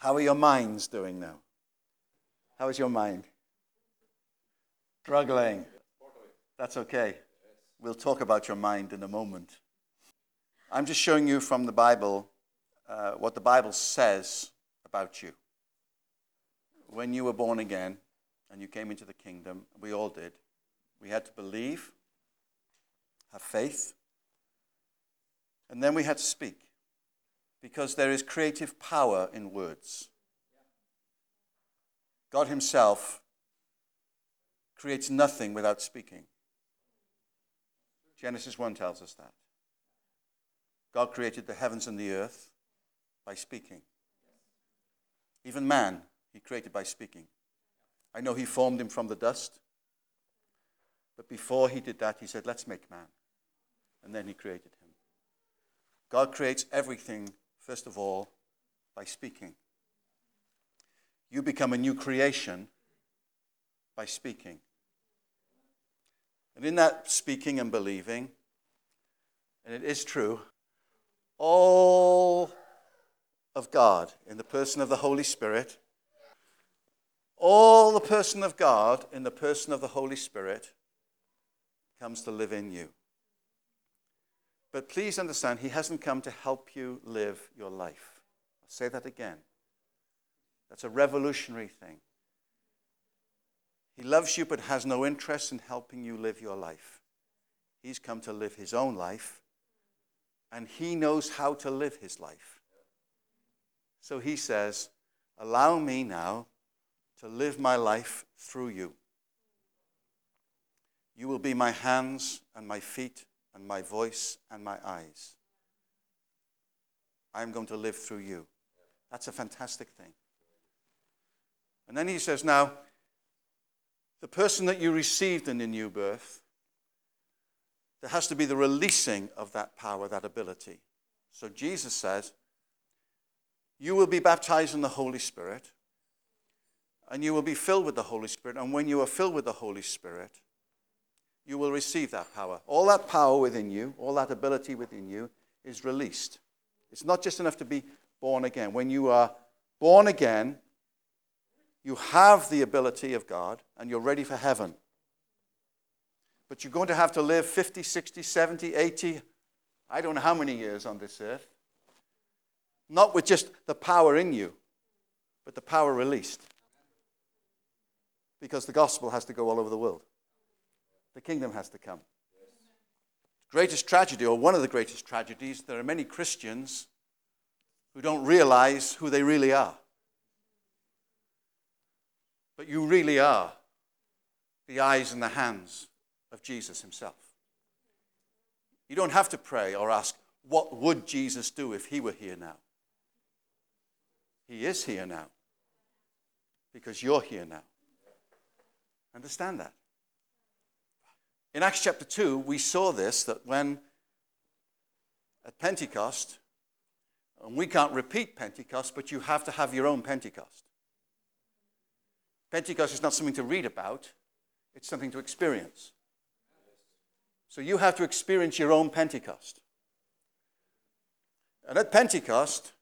How are your minds doing now? How is your mind? Struggling. That's okay. We'll talk about your mind in a moment. I'm just showing you from the Bible uh, what the Bible says about you. When you were born again and you came into the kingdom, we all did, we had to believe, have faith, and then we had to speak because there is creative power in words. God Himself creates nothing without speaking. Genesis 1 tells us that. God created the heavens and the earth by speaking. Even man, He created by speaking. I know He formed him from the dust, but before He did that, He said, Let's make man. And then He created him. God creates everything first of all, by speaking. You become a new creation by speaking. And in that speaking and believing, and it is true, all of God in the person of the Holy Spirit, all the person of God in the person of the Holy Spirit comes to live in you. But please understand, He hasn't come to help you live your life. I'll say that again. That's a revolutionary thing. He loves you but has no interest in helping you live your life. He's come to live His own life, and He knows how to live His life. So He says, Allow me now to live my life through you. You will be my hands and my feet and my voice and my eyes. I'm going to live through you. That's a fantastic thing. And then he says, Now, the person that you received in the new birth, there has to be the releasing of that power, that ability. So Jesus says, You will be baptized in the Holy Spirit, and you will be filled with the Holy Spirit. And when you are filled with the Holy Spirit, you will receive that power. All that power within you, all that ability within you is released. It's not just enough to be born again. When you are born again, you have the ability of God and you're ready for heaven. But you're going to have to live 50, 60, 70, 80, I don't know how many years on this earth. Not with just the power in you, but the power released. Because the gospel has to go all over the world. The kingdom has to come. Greatest tragedy, or one of the greatest tragedies, there are many Christians who don't realize who they really are. But you really are the eyes and the hands of Jesus himself. You don't have to pray or ask, what would Jesus do if he were here now? He is here now because you're here now. Understand that. In Acts chapter 2, we saw this that when at Pentecost, and we can't repeat Pentecost, but you have to have your own Pentecost. Pentecost is not something to read about, it's something to experience. So you have to experience your own Pentecost. And at Pentecost,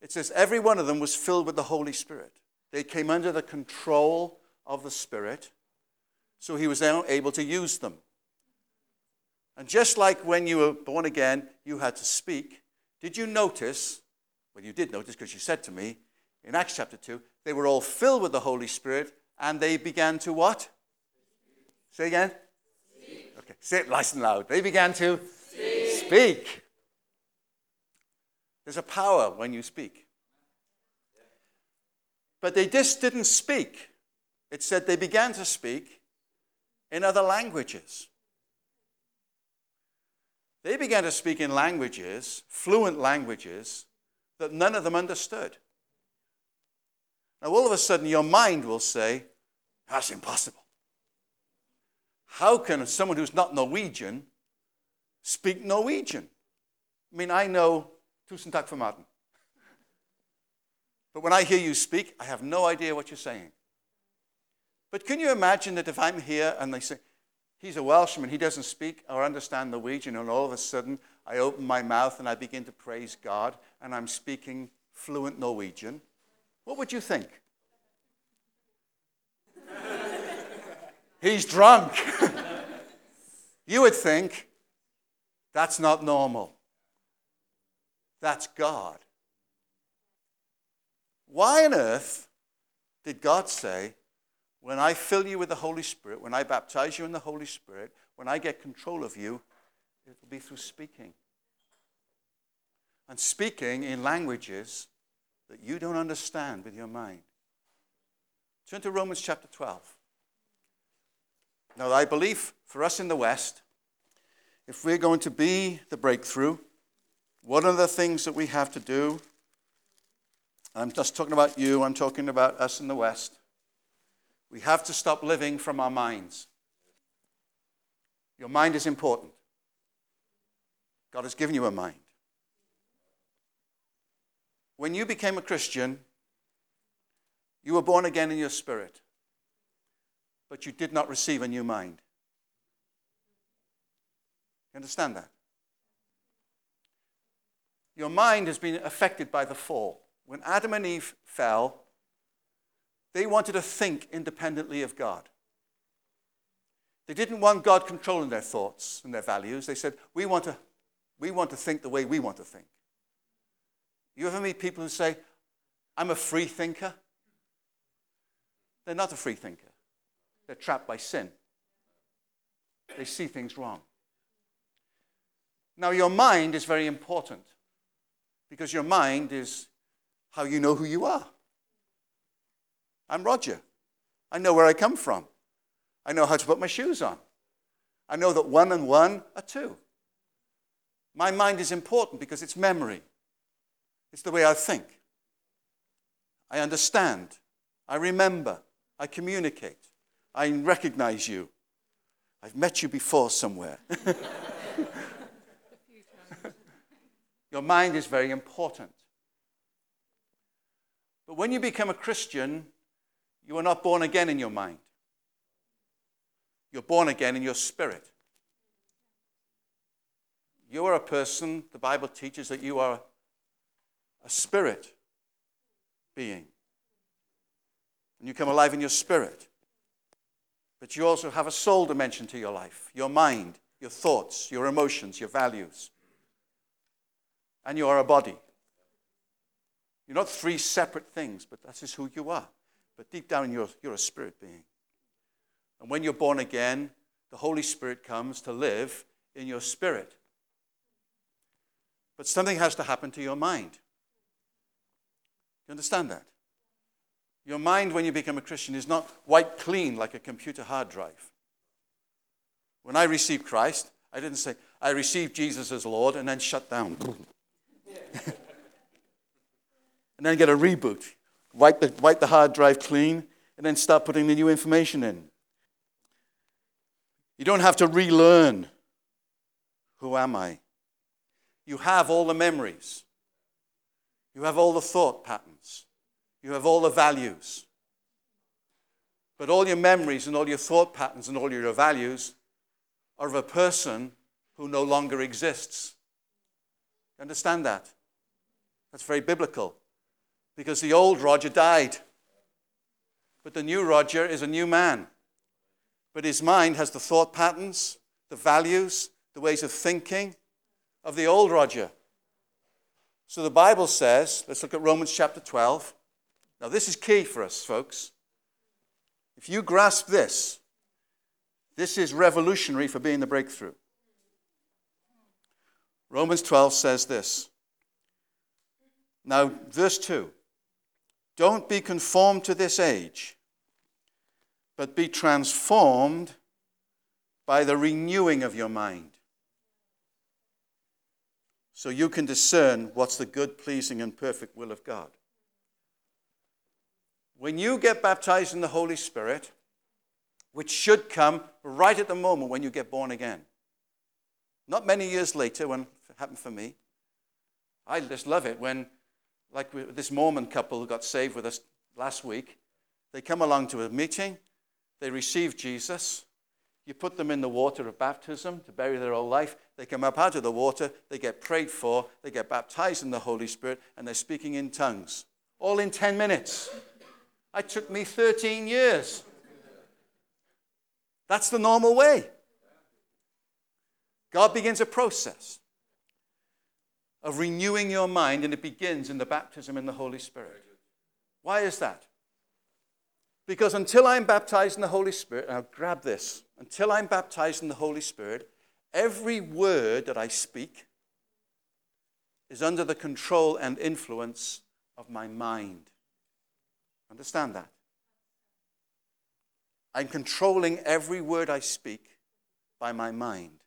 it says every one of them was filled with the Holy Spirit. They came under the control of the Spirit. So he was now able to use them. And just like when you were born again, you had to speak, did you notice? Well, you did notice because you said to me in Acts chapter 2, they were all filled with the Holy Spirit and they began to what? Say again? Speak. Okay, say it nice and loud. They began to speak. speak. There's a power when you speak. But they just didn't speak. It said they began to speak in other languages. They began to speak in languages, fluent languages, that none of them understood. Now, all of a sudden, your mind will say, That's impossible. How can someone who's not Norwegian speak Norwegian? I mean, I know tusen takk for maten. But when I hear you speak, I have no idea what you're saying. But can you imagine that if I'm here and they say, he's a Welshman, he doesn't speak or understand Norwegian, and all of a sudden I open my mouth and I begin to praise God and I'm speaking fluent Norwegian? what would you think? He's drunk. you would think that's not normal. That's God. Why on earth did God say, when I fill you with the Holy Spirit, when I baptize you in the Holy Spirit, when I get control of you, it will be through speaking? And speaking in languages that you don't understand with your mind. Turn to Romans chapter 12. Now, I believe for us in the West, if we're going to be the breakthrough, one of the things that we have to do, I'm just talking about you, I'm talking about us in the West, we have to stop living from our minds. Your mind is important. God has given you a mind. When you became a Christian, you were born again in your spirit, but you did not receive a new mind. You understand that? Your mind has been affected by the fall. When Adam and Eve fell, they wanted to think independently of God. They didn't want God controlling their thoughts and their values. They said, we want to, we want to think the way we want to think. You ever meet people who say, I'm a free thinker? They're not a free thinker. They're trapped by sin. They see things wrong. Now, your mind is very important because your mind is how you know who you are. I'm Roger. I know where I come from. I know how to put my shoes on. I know that one and one are two. My mind is important because it's memory, it's the way I think. I understand. I remember. I communicate. I recognize you. I've met you before somewhere. Your mind is very important. But when you become a Christian, you are not born again in your mind. You're born again in your spirit. You are a person, the Bible teaches that you are a spirit being. And you come alive in your spirit. But you also have a soul dimension to your life your mind, your thoughts, your emotions, your values and you are a body. You're not three separate things, but that is who you are. But deep down, you're, you're a spirit being. And when you're born again, the Holy Spirit comes to live in your spirit. But something has to happen to your mind. You understand that? Your mind, when you become a Christian, is not wiped clean like a computer hard drive. When I received Christ, I didn't say, I received Jesus as Lord and then shut down. and then get a reboot. Wipe the, wipe the hard drive clean, and then start putting the new information in. You don't have to relearn who am I? You have all the memories. You have all the thought patterns. You have all the values. But all your memories and all your thought patterns and all your values are of a person who no longer exists. You Understand that? That's very biblical. Because the old Roger died. But the new Roger is a new man. But his mind has the thought patterns, the values, the ways of thinking of the old Roger. So the Bible says, let's look at Romans chapter 12. Now, this is key for us, folks. If you grasp this, this is revolutionary for being the breakthrough. Romans 12 says this. Now, verse 2 Don't be conformed to this age, but be transformed by the renewing of your mind. So you can discern what's the good, pleasing, and perfect will of God. When you get baptized in the Holy Spirit, which should come right at the moment when you get born again, not many years later, when it happened for me. I just love it when, like this Mormon couple who got saved with us last week, they come along to a meeting, they receive Jesus. You put them in the water of baptism to bury their old life. They come up out of the water, they get prayed for, they get baptized in the Holy Spirit, and they're speaking in tongues all in 10 minutes. It took me 13 years. That's the normal way. God begins a process of renewing your mind, and it begins in the baptism in the Holy Spirit. Why is that? Because until I'm baptized in the Holy Spirit, now grab this, until I'm baptized in the Holy Spirit, every word that I speak is under the control and influence of my mind. Understand that? I'm controlling every word I speak by my mind.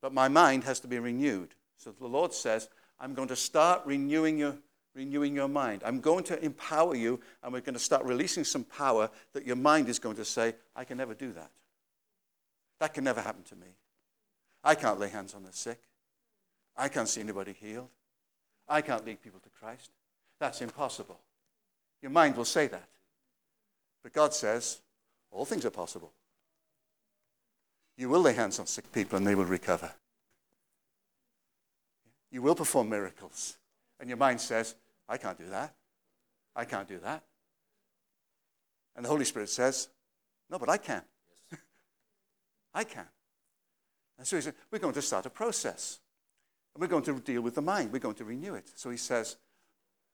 But my mind has to be renewed. So the Lord says, I'm going to start renewing your, renewing your mind. I'm going to empower you, and we're going to start releasing some power that your mind is going to say, I can never do that. That can never happen to me. I can't lay hands on the sick. I can't see anybody healed. I can't lead people to Christ. That's impossible. Your mind will say that. But God says, all things are possible. You will lay hands on sick people and they will recover. You will perform miracles. And your mind says, I can't do that. I can't do that. And the Holy Spirit says, No, but I can. I can. And so he said, We're going to start a process. And we're going to deal with the mind. We're going to renew it. So he says,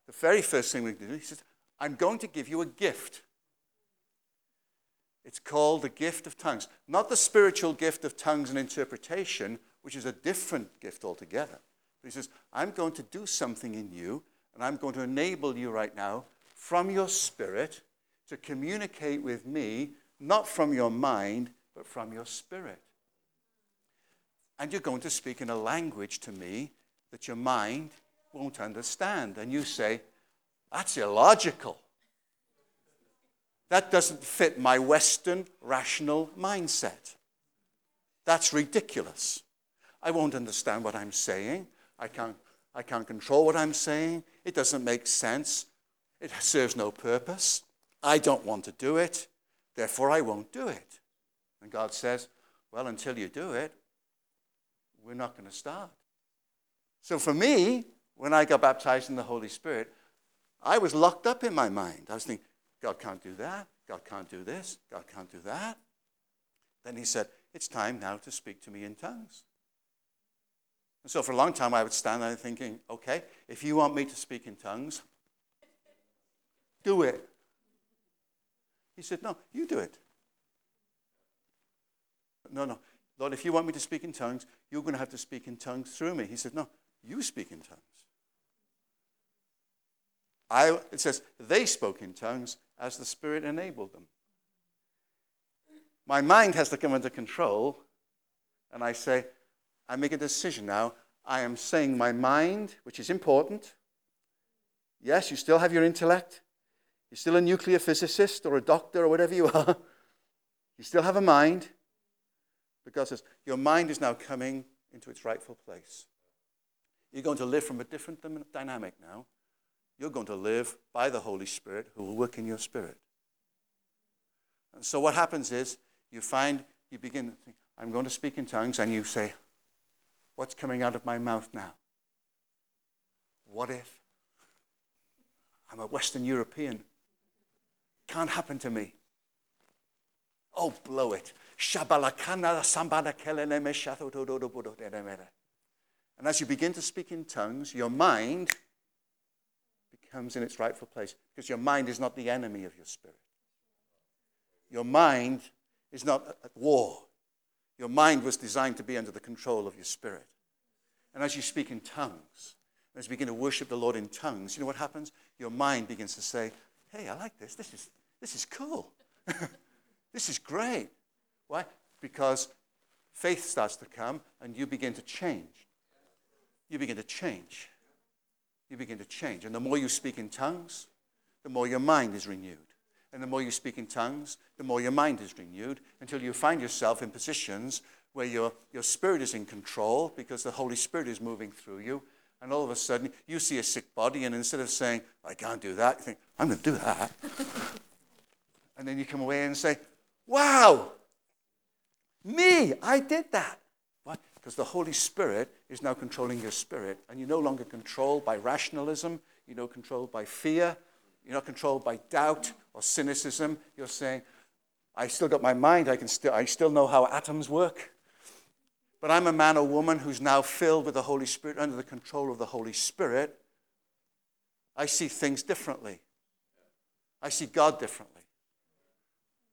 The very first thing we do, he says, I'm going to give you a gift. It's called the gift of tongues. Not the spiritual gift of tongues and interpretation, which is a different gift altogether. But he says, I'm going to do something in you, and I'm going to enable you right now from your spirit to communicate with me, not from your mind, but from your spirit. And you're going to speak in a language to me that your mind won't understand. And you say, that's illogical. That doesn't fit my Western rational mindset. That's ridiculous. I won't understand what I'm saying. I can't, I can't control what I'm saying. It doesn't make sense. It serves no purpose. I don't want to do it. Therefore, I won't do it. And God says, Well, until you do it, we're not going to start. So for me, when I got baptized in the Holy Spirit, I was locked up in my mind. I was thinking, God can't do that. God can't do this. God can't do that. Then he said, It's time now to speak to me in tongues. And so for a long time, I would stand there thinking, Okay, if you want me to speak in tongues, do it. He said, No, you do it. No, no. Lord, if you want me to speak in tongues, you're going to have to speak in tongues through me. He said, No, you speak in tongues. I, it says, they spoke in tongues as the Spirit enabled them. My mind has to come under control, and I say, I make a decision now. I am saying my mind, which is important. Yes, you still have your intellect. You're still a nuclear physicist or a doctor or whatever you are. You still have a mind. But God says, Your mind is now coming into its rightful place. You're going to live from a different dynamic now. You're going to live by the Holy Spirit who will work in your spirit. And so what happens is you find, you begin to think, I'm going to speak in tongues, and you say, What's coming out of my mouth now? What if? I'm a Western European. Can't happen to me. Oh, blow it. And as you begin to speak in tongues, your mind becomes in its rightful place because your mind is not the enemy of your spirit. Your mind is not at war. Your mind was designed to be under the control of your spirit. And as you speak in tongues, as you begin to worship the Lord in tongues, you know what happens? Your mind begins to say, Hey, I like this. This is, this is cool. this is great. Why? Because faith starts to come and you begin to change. You begin to change. You begin to change. And the more you speak in tongues, the more your mind is renewed. And the more you speak in tongues, the more your mind is renewed until you find yourself in positions where your, your spirit is in control because the Holy Spirit is moving through you. And all of a sudden, you see a sick body, and instead of saying, I can't do that, you think, I'm going to do that. and then you come away and say, Wow, me, I did that. Because the Holy Spirit is now controlling your spirit, and you're no longer controlled by rationalism. You're not controlled by fear. You're not controlled by doubt or cynicism. You're saying, I still got my mind. I, can still, I still know how atoms work. But I'm a man or woman who's now filled with the Holy Spirit, under the control of the Holy Spirit. I see things differently. I see God differently.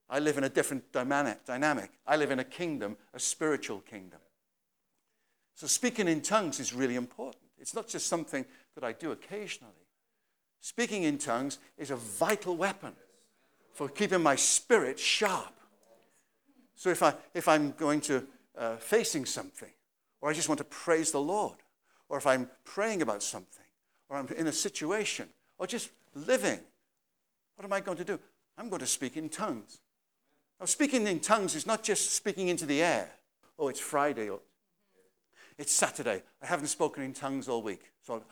I live in a different dynamic. I live in a kingdom, a spiritual kingdom. So speaking in tongues is really important. It's not just something that I do occasionally. Speaking in tongues is a vital weapon for keeping my spirit sharp. So if, I, if I'm going to uh, facing something, or I just want to praise the Lord, or if I'm praying about something, or I'm in a situation, or just living, what am I going to do? I'm going to speak in tongues. Now, speaking in tongues is not just speaking into the air. Oh, it's Friday. Or it's Saturday. I haven't spoken in tongues all week. So,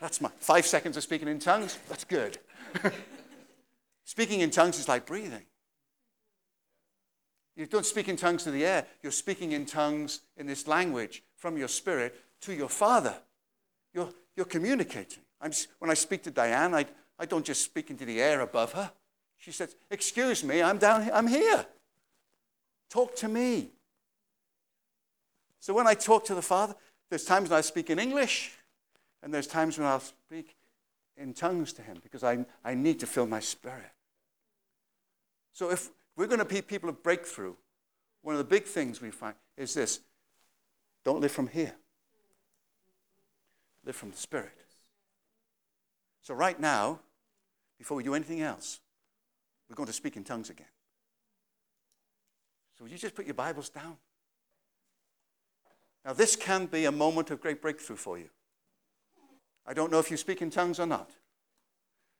that's my five seconds of speaking in tongues. That's good. speaking in tongues is like breathing. You don't speak in tongues to the air. You're speaking in tongues in this language from your spirit to your Father. You're, you're communicating. I'm, when I speak to Diane, I, I don't just speak into the air above her. She says, Excuse me, I'm down here. I'm here. Talk to me. So when I talk to the Father, there's times when I speak in English, and there's times when I'll speak in tongues to Him because I, I need to fill my spirit. So if we're going to be people of breakthrough, one of the big things we find is this don't live from here, live from the Spirit. So, right now, before we do anything else, we're going to speak in tongues again. So, would you just put your Bibles down? Now, this can be a moment of great breakthrough for you. I don't know if you speak in tongues or not.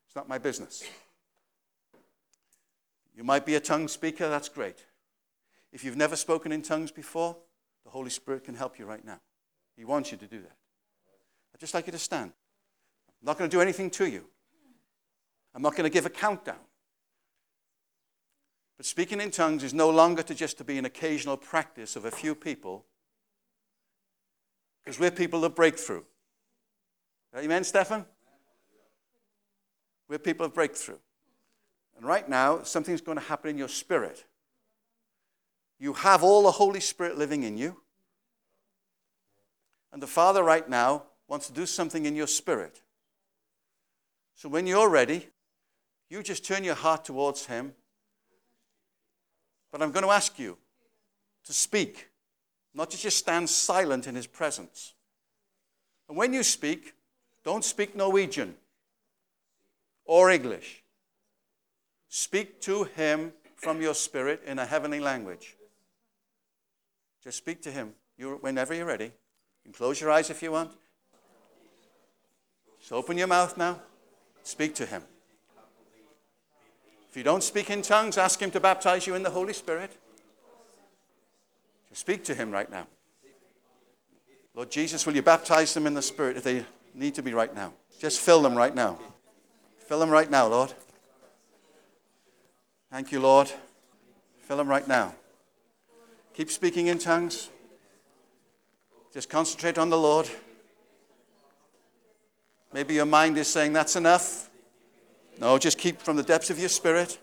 It's not my business. You might be a tongue speaker, that's great. If you've never spoken in tongues before, the Holy Spirit can help you right now. He wants you to do that. I'd just like you to stand. I'm not going to do anything to you. I'm not going to give a countdown. But speaking in tongues is no longer to just to be an occasional practice of a few people, because we're people of breakthrough. Amen, Stefan? We're people of breakthrough. And right now, something's going to happen in your spirit. You have all the Holy Spirit living in you. And the Father, right now, wants to do something in your spirit. So when you're ready, you just turn your heart towards Him but I'm going to ask you to speak, not to just stand silent in his presence. And when you speak, don't speak Norwegian or English. Speak to him from your spirit in a heavenly language. Just speak to him whenever you're ready. You can close your eyes if you want. Just open your mouth now. Speak to him. If you don't speak in tongues, ask Him to baptize you in the Holy Spirit. Just speak to Him right now. Lord Jesus, will you baptize them in the Spirit if they need to be right now? Just fill them right now. Fill them right now, Lord. Thank you, Lord. Fill them right now. Keep speaking in tongues. Just concentrate on the Lord. Maybe your mind is saying, That's enough. No, just keep from the depths of your spirit.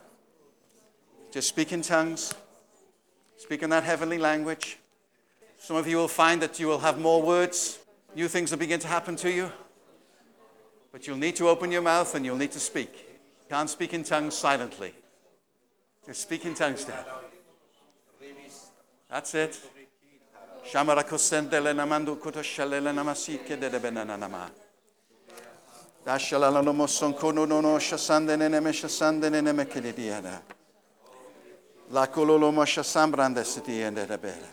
Just speak in tongues. Speak in that heavenly language. Some of you will find that you will have more words. New things will begin to happen to you. But you'll need to open your mouth and you'll need to speak. You can't speak in tongues silently. Just speak in tongues to him. That's it. No no shasande La kololo mo shasambrande siti ende de bele.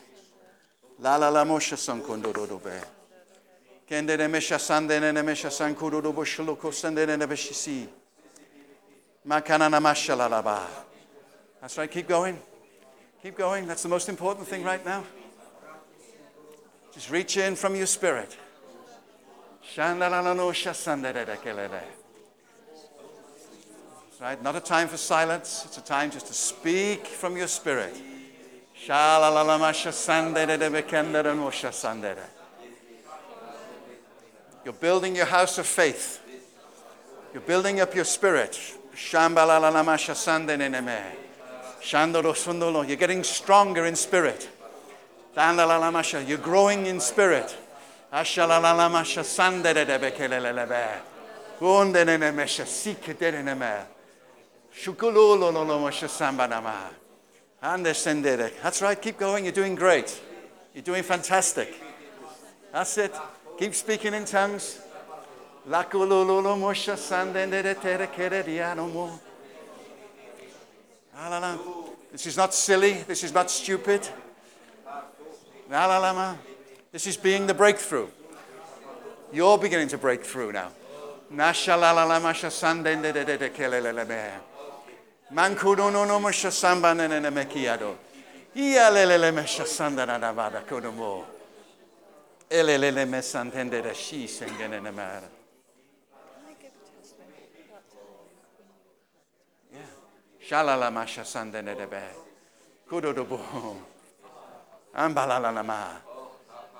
La la la mo shasan kondo do be. Kende ne me shasande nene me shasan kudo do boshlo kosande nene be shisi. Makana na mashala la ba. That's right, keep going. Keep going. That's the most important thing right now. Just reach in from your spirit. Right? Not a time for silence. It's a time just to speak from your spirit. You're building your house of faith. You're building up your spirit. You're getting stronger in spirit. You're growing in spirit. Ashalalamasha sandere de bekelelebe. Undenene mesha sikederene me. Shukululolomasha sambanama. Understandere. That's right. Keep going. You're doing great. You're doing fantastic. That's it. Keep speaking in tongues. This is not silly. This is not stupid. Alalama. This is being the breakthrough. You're beginning to break through now. Shalala masha sandene debe. Ambalalalama. Ashasende nene mesantudodobo shololo.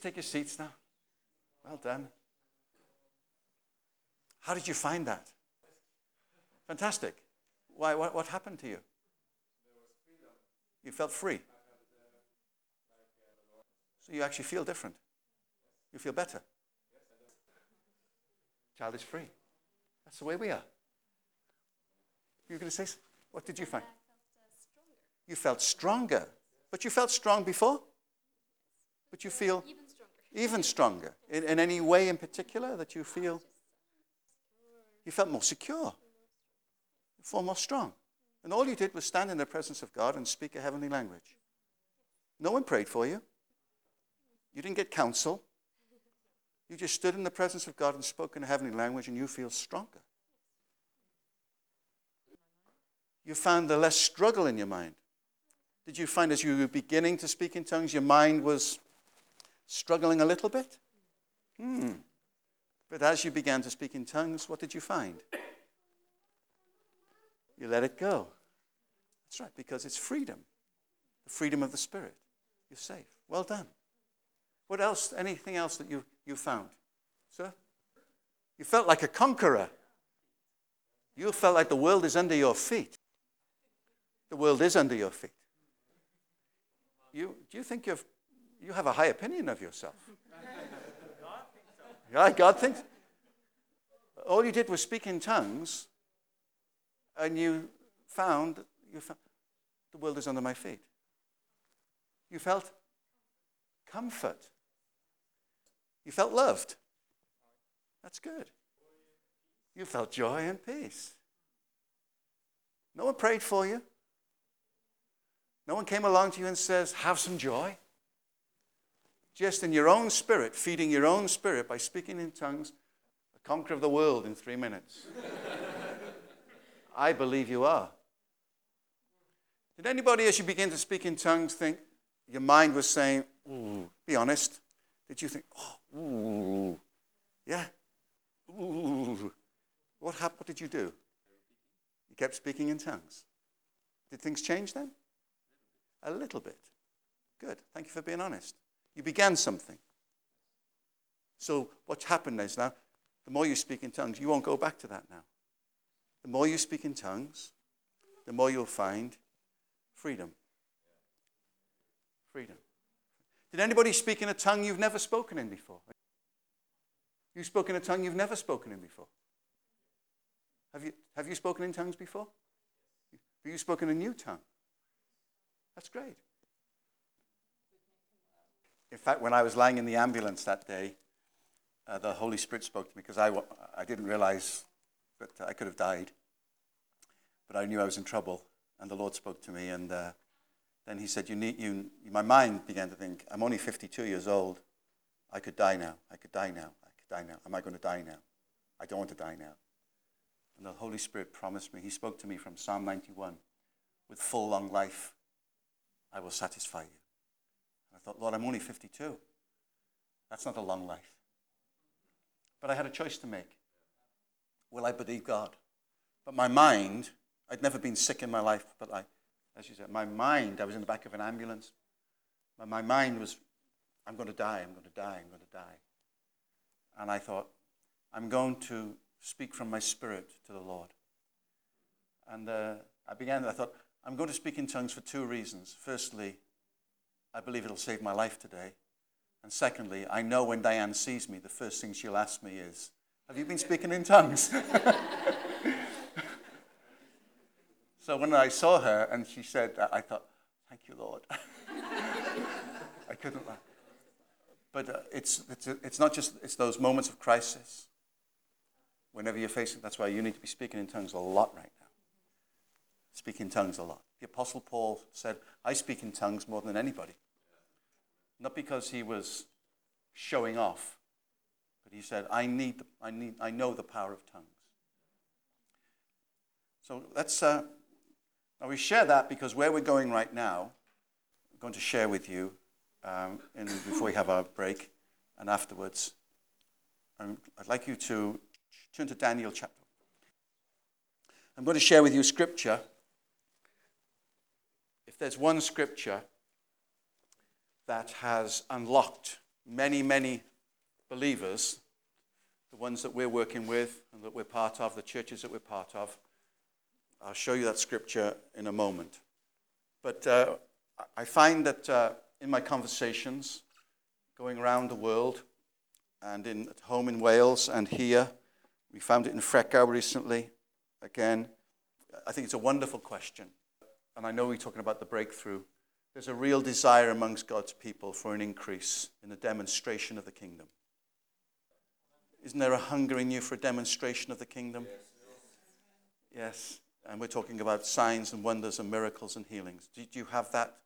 Take your seats now. Well done. How did you find that? Fantastic. Why, what, what happened to you? You felt free. So you actually feel different. You feel better. Child is free. That's the way we are. You were going to say, what did you find? You felt stronger. But you felt strong before? But you feel Even stronger. In, in any way in particular that you feel? You felt more secure. You felt more strong. And all you did was stand in the presence of God and speak a heavenly language. No one prayed for you. You didn't get counsel. You just stood in the presence of God and spoke in a heavenly language, and you feel stronger. You found the less struggle in your mind. Did you find as you were beginning to speak in tongues, your mind was struggling a little bit? Hmm. But as you began to speak in tongues, what did you find? You let it go. That's right, because it's freedom the freedom of the Spirit. You're safe. Well done. What else? Anything else that you, you found? Sir? You felt like a conqueror. You felt like the world is under your feet. The world is under your feet. You, do you think you've, you have a high opinion of yourself? Yeah, God thinks. All you did was speak in tongues, and you found, you found the world is under my feet. You felt comfort. You felt loved. That's good. You felt joy and peace. No one prayed for you. No one came along to you and says, Have some joy. Just in your own spirit, feeding your own spirit by speaking in tongues, the conquer of the world in three minutes. I believe you are. Did anybody, as you begin to speak in tongues, think your mind was saying, Ooh, be honest? Did you think, oh, ooh, yeah, ooh. What happened? What did you do? You kept speaking in tongues. Did things change then? A little bit. Good. Thank you for being honest. You began something. So what's happened is now, the more you speak in tongues, you won't go back to that now. The more you speak in tongues, the more you'll find freedom. Freedom. Did anybody speak in a tongue you've never spoken in before? You spoke in a tongue you've never spoken in before. Have you, have you spoken in tongues before? Have you spoken a new tongue? That's great. In fact, when I was lying in the ambulance that day, uh, the Holy Spirit spoke to me because I, I didn't realize that I could have died. But I knew I was in trouble, and the Lord spoke to me, and uh, then he said, you need, you, my mind began to think, I'm only 52 years old. I could die now. I could die now. I could die now. Am I going to die now? I don't want to die now. And the Holy Spirit promised me, He spoke to me from Psalm 91 with full long life, I will satisfy you. Thought, Lord, I'm only 52. That's not a long life. But I had a choice to make. Will I believe God? But my mind, I'd never been sick in my life, but I, as you said, my mind, I was in the back of an ambulance. My mind was, I'm going to die, I'm going to die, I'm going to die. And I thought, I'm going to speak from my spirit to the Lord. And uh, I began, I thought, I'm going to speak in tongues for two reasons. Firstly, I believe it'll save my life today. And secondly, I know when Diane sees me, the first thing she'll ask me is, Have you been speaking in tongues? so when I saw her and she said that, I thought, Thank you, Lord. I couldn't laugh. But uh, it's, it's, it's not just it's those moments of crisis. Whenever you're facing, that's why you need to be speaking in tongues a lot right now. Speak in tongues a lot. The Apostle Paul said, I speak in tongues more than anybody. Not because he was showing off, but he said, I, need, I, need, I know the power of tongues. So let's, uh, now we share that because where we're going right now, I'm going to share with you um, in, before we have our break and afterwards. And I'd like you to turn to Daniel chapter. I'm going to share with you scripture. There's one scripture that has unlocked many, many believers, the ones that we're working with and that we're part of, the churches that we're part of. I'll show you that scripture in a moment. But uh, I find that uh, in my conversations, going around the world, and in, at home in Wales and here, we found it in Freckau recently. Again, I think it's a wonderful question. And I know we're talking about the breakthrough there's a real desire amongst God's people for an increase in the demonstration of the kingdom. Isn't there a hunger in you for a demonstration of the kingdom? Yes. And we're talking about signs and wonders and miracles and healings. Do, you have that?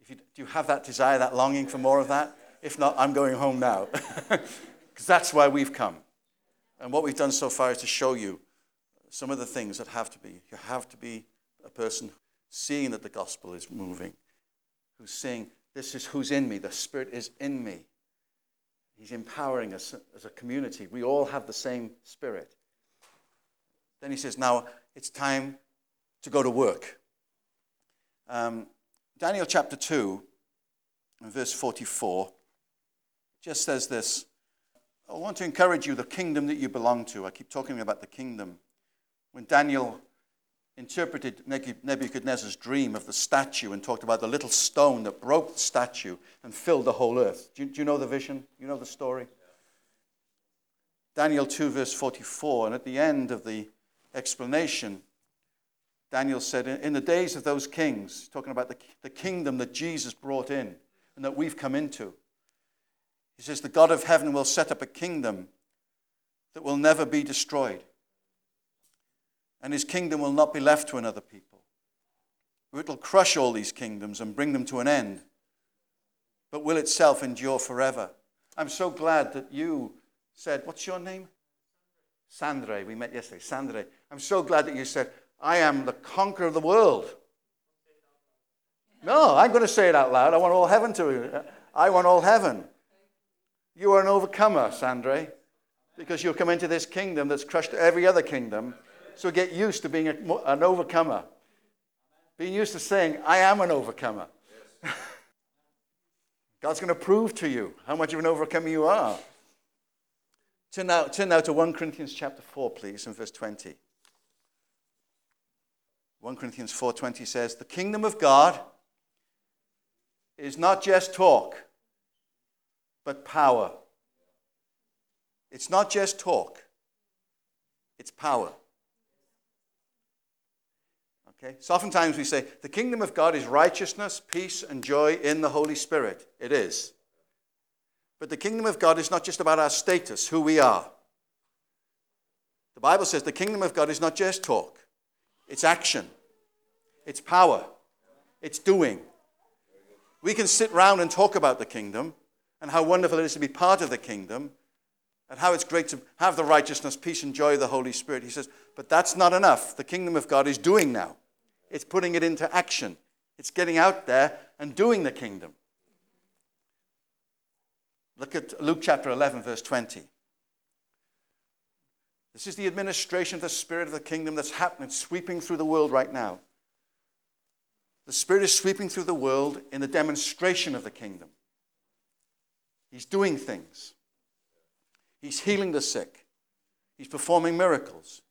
If you, do you have that desire, that longing for more of that? If not, I'm going home now. Because that's why we've come. And what we've done so far is to show you some of the things that have to be. You have to be a person seeing that the gospel is moving, who's saying, This is who's in me. The Spirit is in me. He's empowering us as a community. We all have the same Spirit. Then he says, Now it's time to go to work. Um, Daniel chapter 2, verse 44, just says this I want to encourage you, the kingdom that you belong to. I keep talking about the kingdom. When Daniel interpreted Nebuchadnezzar's dream of the statue and talked about the little stone that broke the statue and filled the whole earth. Do you, do you know the vision? You know the story? Daniel 2, verse 44. And at the end of the explanation, Daniel said, In the days of those kings, talking about the, the kingdom that Jesus brought in and that we've come into, he says, The God of heaven will set up a kingdom that will never be destroyed and his kingdom will not be left to another people. It will crush all these kingdoms and bring them to an end, but will itself endure forever. I'm so glad that you said, What's your name? Sandre. We met yesterday. Sandre. I'm so glad that you said, I am the conqueror of the world. No, I'm going to say it out loud. I want all heaven to. I want all heaven. You are an overcomer, Sandre, because you'll come into this kingdom that's crushed every other kingdom so get used to being a, an overcomer. Being used to saying, I am an overcomer. Yes. God's going to prove to you how much of an overcomer you are. Turn now, turn now to 1 Corinthians chapter 4, please, and verse 20. 1 Corinthians 4:20 says, "The kingdom of God is not just talk, but power." It's not just talk. It's power. Okay? So oftentimes we say the kingdom of God is righteousness, peace, and joy in the Holy Spirit. It is. But the kingdom of God is not just about our status, who we are. The Bible says the kingdom of God is not just talk, it's action, it's power, it's doing. We can sit round and talk about the kingdom and how wonderful it is to be part of the kingdom and how it's great to have the righteousness, peace, and joy of the Holy Spirit. He says, but that's not enough. The kingdom of God is doing now, it's putting it into action, it's getting out there and doing the kingdom. Look at Luke chapter 11, verse 20. This is the administration of the Spirit of the kingdom that's happening, sweeping through the world right now. The Spirit is sweeping through the world in the demonstration of the kingdom. He's doing things. He's healing the sick. He's performing miracles.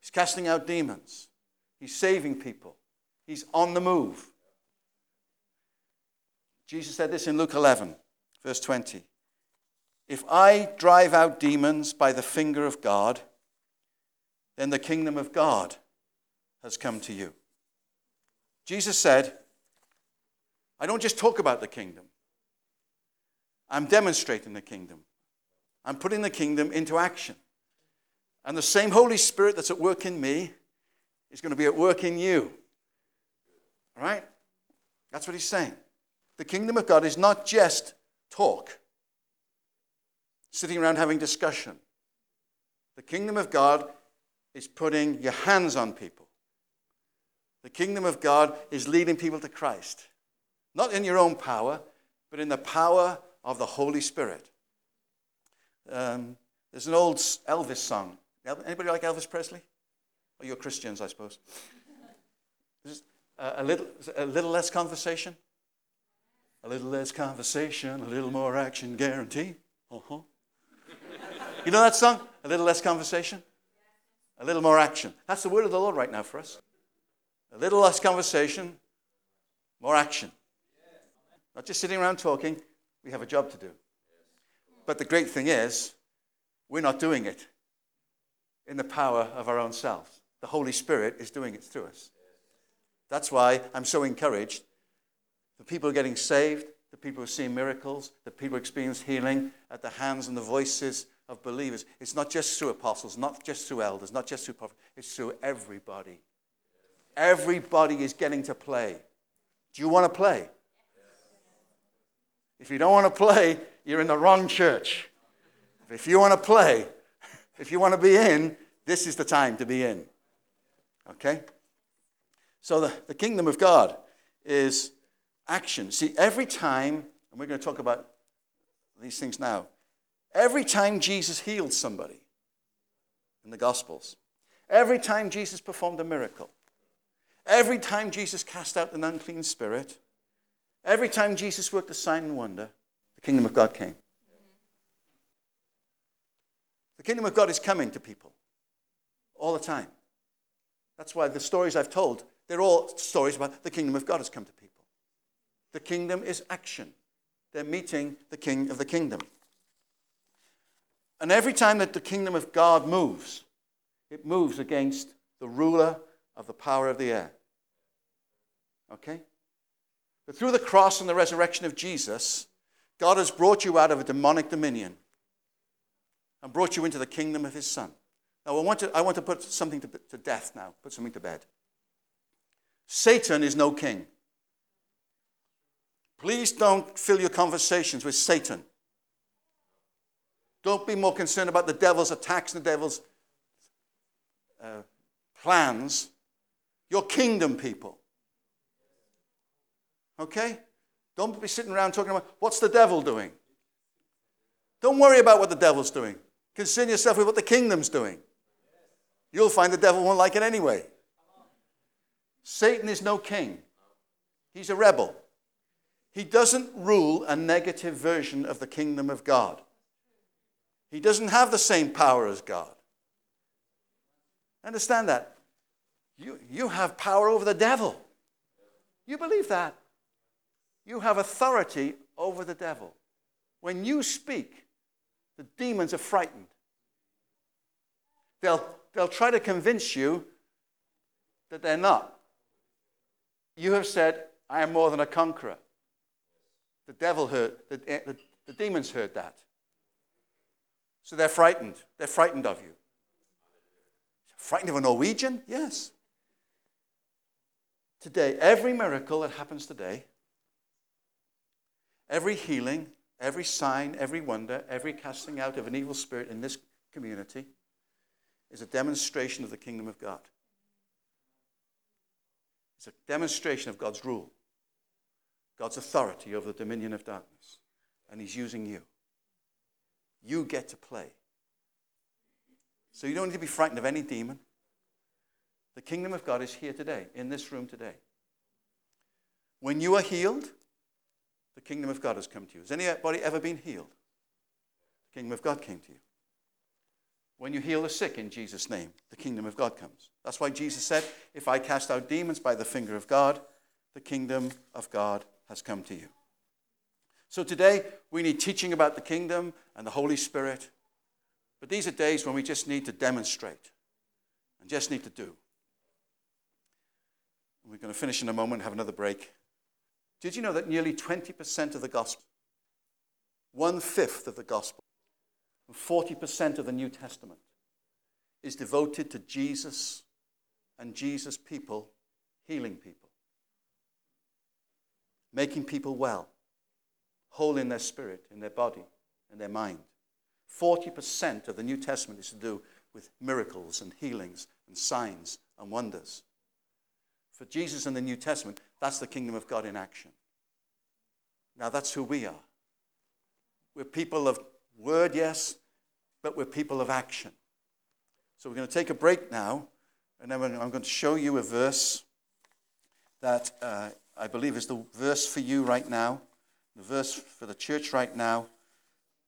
He's casting out demons. He's saving people. He's on the move. Jesus said this in Luke 11, verse 20. If I drive out demons by the finger of God, then the kingdom of God has come to you. Jesus said, I don't just talk about the kingdom, I'm demonstrating the kingdom. I'm putting the kingdom into action. And the same Holy Spirit that's at work in me is going to be at work in you. All right? That's what he's saying. The kingdom of God is not just talk, sitting around having discussion. The kingdom of God is putting your hands on people. The kingdom of God is leading people to Christ. Not in your own power, but in the power of the Holy Spirit. Um, there's an old Elvis song. Anybody like Elvis Presley? Or you're Christians, I suppose. A, a, little, a little less conversation. A little less conversation, a little more action guarantee. Uh-huh. You know that song? A little less conversation, a little more action. That's the word of the Lord right now for us. A little less conversation, more action. Not just sitting around talking, we have a job to do. But the great thing is, we're not doing it in the power of our own selves. The Holy Spirit is doing it through us. That's why I'm so encouraged. The people are getting saved, the people are seeing miracles, the people experience healing at the hands and the voices of believers. It's not just through apostles, not just through elders, not just through prophets, it's through everybody. Everybody is getting to play. Do you want to play? If you don't want to play, you're in the wrong church. If you want to play, if you want to be in, this is the time to be in. Okay? So the, the kingdom of God is action. See, every time, and we're going to talk about these things now, every time Jesus healed somebody in the Gospels, every time Jesus performed a miracle, every time Jesus cast out an unclean spirit, every time Jesus worked a sign and wonder, the kingdom of God came. The kingdom of God is coming to people all the time. That's why the stories I've told, they're all stories about the kingdom of God has come to people. The kingdom is action. They're meeting the king of the kingdom. And every time that the kingdom of God moves, it moves against the ruler of the power of the air. Okay? But through the cross and the resurrection of Jesus, God has brought you out of a demonic dominion and brought you into the kingdom of his son. Now, I want to, I want to put something to, to death now, put something to bed. Satan is no king. Please don't fill your conversations with Satan. Don't be more concerned about the devil's attacks and the devil's uh, plans. Your kingdom people. Okay? Don't be sitting around talking about what's the devil doing. Don't worry about what the devil's doing. Concern yourself with what the kingdom's doing. You'll find the devil won't like it anyway. Satan is no king, he's a rebel. He doesn't rule a negative version of the kingdom of God. He doesn't have the same power as God. Understand that. You, you have power over the devil. You believe that. You have authority over the devil. When you speak, the demons are frightened. They'll, they'll try to convince you that they're not. You have said, I am more than a conqueror. The devil heard, the, eh, the, the demons heard that. So they're frightened. They're frightened of you. Frightened of a Norwegian? Yes. Today, every miracle that happens today, every healing, every sign, every wonder, every casting out of an evil spirit in this community is a demonstration of the kingdom of God. It's a demonstration of God's rule, God's authority over the dominion of darkness. And He's using you. You get to play. So you don't need to be frightened of any demon. The kingdom of God is here today, in this room today. When you are healed, the kingdom of God has come to you. Has anybody ever been healed? The kingdom of God came to you. When you heal the sick in Jesus' name, the kingdom of God comes. That's why Jesus said, If I cast out demons by the finger of God, the kingdom of God has come to you. So today, we need teaching about the kingdom and the Holy Spirit. But these are days when we just need to demonstrate and just need to do. We're going to finish in a moment, have another break. Did you know that nearly 20% of the gospel, one fifth of the gospel, and 40% of the New Testament is devoted to Jesus and Jesus' people healing people, making people well, whole in their spirit, in their body, in their mind. 40% of the New Testament is to do with miracles and healings and signs and wonders. For Jesus in the New Testament, that's the kingdom of God in action. Now, that's who we are. We're people of word, yes, but we're people of action. So we're going to take a break now, and then I'm going to show you a verse that uh, I believe is the verse for you right now, the verse for the church right now.